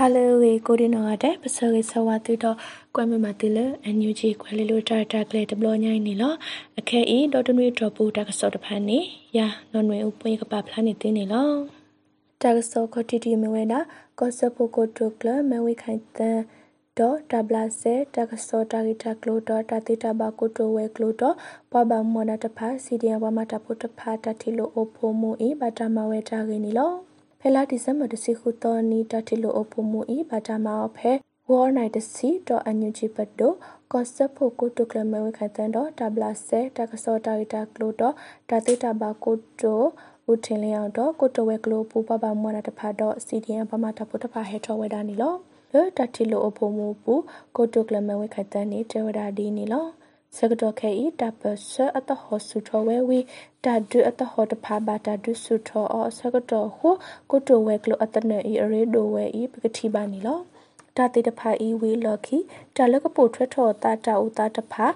ဟာလိုဝေကိုဒီနောတဲ့ပစောကေဆဝတူတော့ကွမ်မမတူလအန်ယူဂျီခွဲလီလိုတာတာကလေတဘလညိုင်းနေလောအခဲဤဒေါ်တနွေဒရပူတကစောတဖန်နေယာနော်နွေဥပွေးကပဖလာနေတင်းနေလောတကစောခတီတီမဝဲနာကောဆပိုကိုတိုကလမဝိခိုင်တန်ဒေါ်တဘလာဆေတကစောတာဂီတာကလိုဒေါ်တတိတဘာကိုတိုဝဲကလိုဒေါ်ပဘမနတဖာစီဒီယဝမတာပုတဖာတတိလိုအိုဖိုမူဤဘတာမဝဲတာဂီနီလော ဖဲလာဒီဇမ်ဘာတစီခုတော်နီတတိလိုအဖို့မူဤဘာတာမောဖဲဝေါ်နိုင်တစီတော့အန်ယူဂျီပတ်တော့ကော့ဆက်ဖို့ကိုတုကလမဝခတန်တော့တဘလာဆဲတကစောတာဂီတာကလိုတော့တတိတဘာကိုတိုဦးထင်လျောင်းတော့ကိုတဝဲကလိုပူပပမွားတဖာတော့စီဒီယံပမာတဖို့တဖာဟဲထောဝဲတာနီလောလောတတိလိုအဖို့မူပူကိုတုကလမဝခတန်နေတဝဒါဒီနီလော စကတော်ခဲဤတပစအတဟောစုထောဝဲဝီတာဒုအတဟောတဖာဘာတာဒုစုထောအစကတော်ဟုကိုတိုဝဲကလအတနေဤအရေဒိုဝဲဤပကတိပါနီလောတာတိတဖာဤဝီလော်ခီတာလကပိုထွတ်ထောတာတာဥတာတဖာ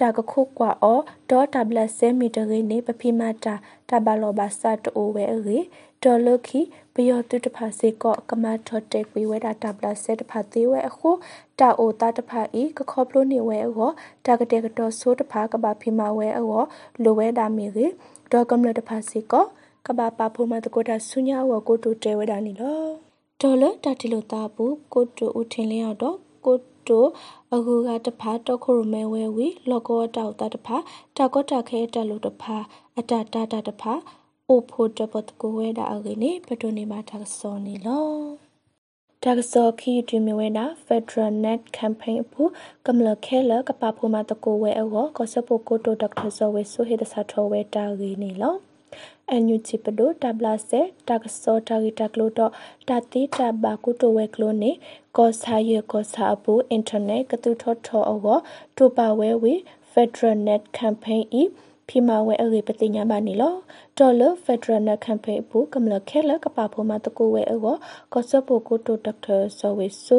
တာကခုကွာအောဒေါ်တဘလဆဲမီတရေနေပဖိမတာတဘလောဘာစတ်အိုဝဲရေဒေါ်လခီ ပယောတုတဖာစေကောကမထော့တက်ဝေဝဲတာတဘလဆဲတဖာသေးဝဲအခုတာအိုတာတဖာဤကခေါပလိုနေဝဲအောတာကတဲ့ကတော့ဆိုးတဖာကဘာဖိမဝဲအောလိုဝဲတာမီရေဒေါ်ကမလတဖာစေကောကဘာပါဖိုမတကိုတာဆုညာဝကိုတူတဲဝဲတာနီလောဒေါ်လတာတီလိုတာဘူးကိုတူဦးထင်လျောက်တော့ကိုတိုအခုကတဖာတော့ခုရမဲဝဲဝီလောကောတောက်တာတဖာတောက်ကောတာခဲတက်လို့တဖာအတတာတာတဖာ အိုဖို့တပတ်ကိုဝဲတာအကိနေပတိုနေမှာတာစောနေလောဒါကစောခီဒီမီဝဲနာ Federal Net Campaign အဖို့ကမလခဲလကပဖို့မှာတကိုဝဲအောကောစပိုကိုတိုဒေါက်တာဇောဝဲဆိုဟေဒစာထောဝဲတာဂီနေလောအန်ယူချီပဒိုတဘလာဆေတကစောတာဂီတကလိုတော့တတိတဘာကုတိုဝဲကလိုနေကောဆာယေကောဆာအပူအင်တာနက်ကတူထောထောအောတိုပါဝဲဝီ Federal Net Campaign ဤ ဖီမာဝဲအရေပတိညာပါနီလောဒေါ်လဖက်ဒရယ်နက်ကမ်ပိန်းဘူးကမလခဲလကပဖို့မှာတကူဝဲအောကောဆပိုကိုတိုဒေါက်တာဆောဝေဆူ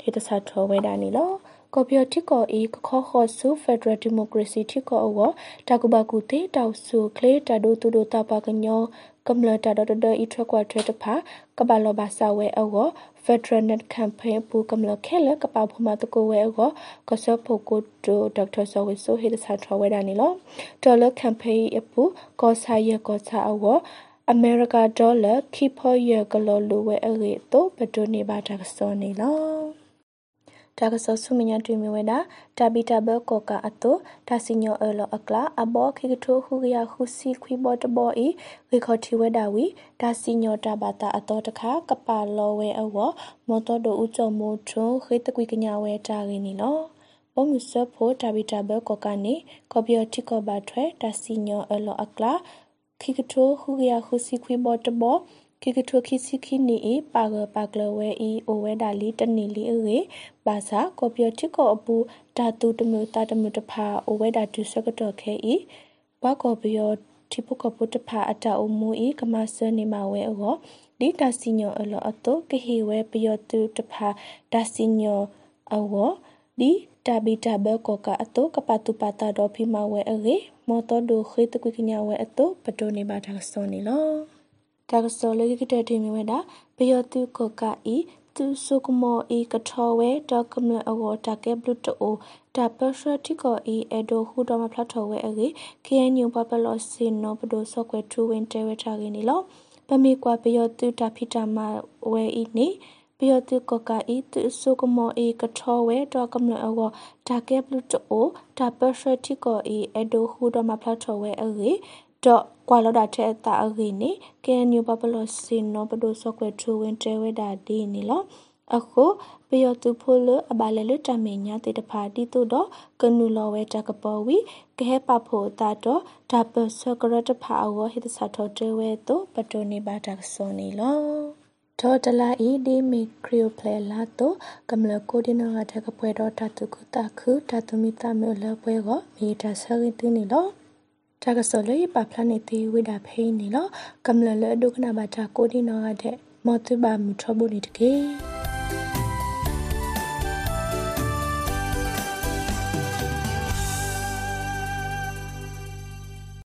ဒီတဆာထောဝဲတာနီလော ကော်ပီယတိကောဤကခောခောဆူဖက်ဒရယ်ဒီမိုကရေစီတိကောအောတာကူဘကူတေတောက်ဆူကလေတာဒိုတူဒိုတာပါကညောကမ္လတာဒဒဤထွက်ကွာထွက်တဖာကဘာလောဘာဆာဝဲအော Federal Net Campaign ပူကမလခဲလကပဖမတကိုဝဲအောကဆဖို့ကိုတိုဒေါက်တာဆောဝဲဆိုဟေဒဆာထဝဲဒါနီလောဒေါ်လာ campaign အပူကောဆာရကောဆာအောအမေရိကဒေါ်လာခိဖောရကလောလိုဝဲအရေ တော့ဘဒိုနေပါတာစောနေလောဒါကဆဆုမညာတွေ့မြဝဲတာတာဘီတာဘကောကအတုဒါစီညောအလောအကလာအဘောခိကထိုဟူရဟူစီခွီဘောတဘောဤဝေခေါတီဝဲတာဝီဒါစီညောတာဘာတာအတော်တခါကပါလောဝဲအဝမောတော်တို့ဥကြုံမိုးထွန်းခေတကွီကညာဝဲတာရင်းနီလောပုံမှုဆဖို့တာဘီတာဘကောကနေကော်ပီယတိကောဘာထွဲဒါစီညောအလောအကလာခိကထိုဟူရဟူစီခွီဘောတဘော ကိကထုခိစီခိနီအပါဂပါကလဝဲဤအိုဝဲဒါလီတနီလီအေပါစာကောပြတိကောအပူဓာတုတမျိုးတာတမျိုးတဖာအိုဝဲဒါဒုစကတော့ခဲဤဘကောပြတိပကပုတဖာအတအမူဤကမဆနေမဝဲအောဒီတာစီညောအလောအတုကဟေဝဲပယောတုတဖာဒါစီညောအောဒီတာဘီတာဘကောကအတုကပတုပတာဒေါ်ဖီမဝဲအေမောတော်ဒိုခေတကွကညာဝဲအတုပတိုနေပါတာစောနေလော ဒါကစောလေကတဲ့ဒီမြဝတာဘယောတုကကဤသူဆုကမောဤကထောဝဲဒေါကမအဝတာကဲဘလူတိုတာပရှတိကောဤအဒိုဟူတော်မဖ lat ထောဝဲအေ KNU ပပလောစင်နောပဒိုဆော့ကွဲထူဝင်တဲဝဲထားကင်းနီလောပမေကွာဘယောတုတာဖိတာမဝဲဤနေဘယောတုကကဤသူဆုကမောဤကထောဝဲဒေါကမအဝတာကဲဘလူတိုတာပရှတိကောဤအဒိုဟူတော်မဖ lat ထောဝဲအေ တော့ကွာလောဒါတဲ့တာအဂိနေကဲညူပပလောစင်နောပဒိုဆော့ကွဲထူဝင်တဲဝဲတာဒီနေလောအခုပယောတူဖိုလအဘလဲလတမေညာတေတဖာတီတုတော့ကနူလောဝဲတကပေါ်ဝီကဟဲပဖို့တာတော့ဒါပစကရတဖာအဝဟိတစာထောတဲဝဲတော့ပတိုနေပါတာစောနေလောဒေါ်တလာဤဒီမီခရီယိုပလေလာတော့ကမလကိုဒီနောကတကပွဲတော့တတုကတခုတတုမီတမေလပွဲကမီတာဆရီတင်းနေလော တာကစောလေပပလနေတီဝိဒါဖိနေလောကမ္လလဒုကနာဘာတာကိုဒီနောရတဲ့မောတုဘာမူထဘုန်တကေ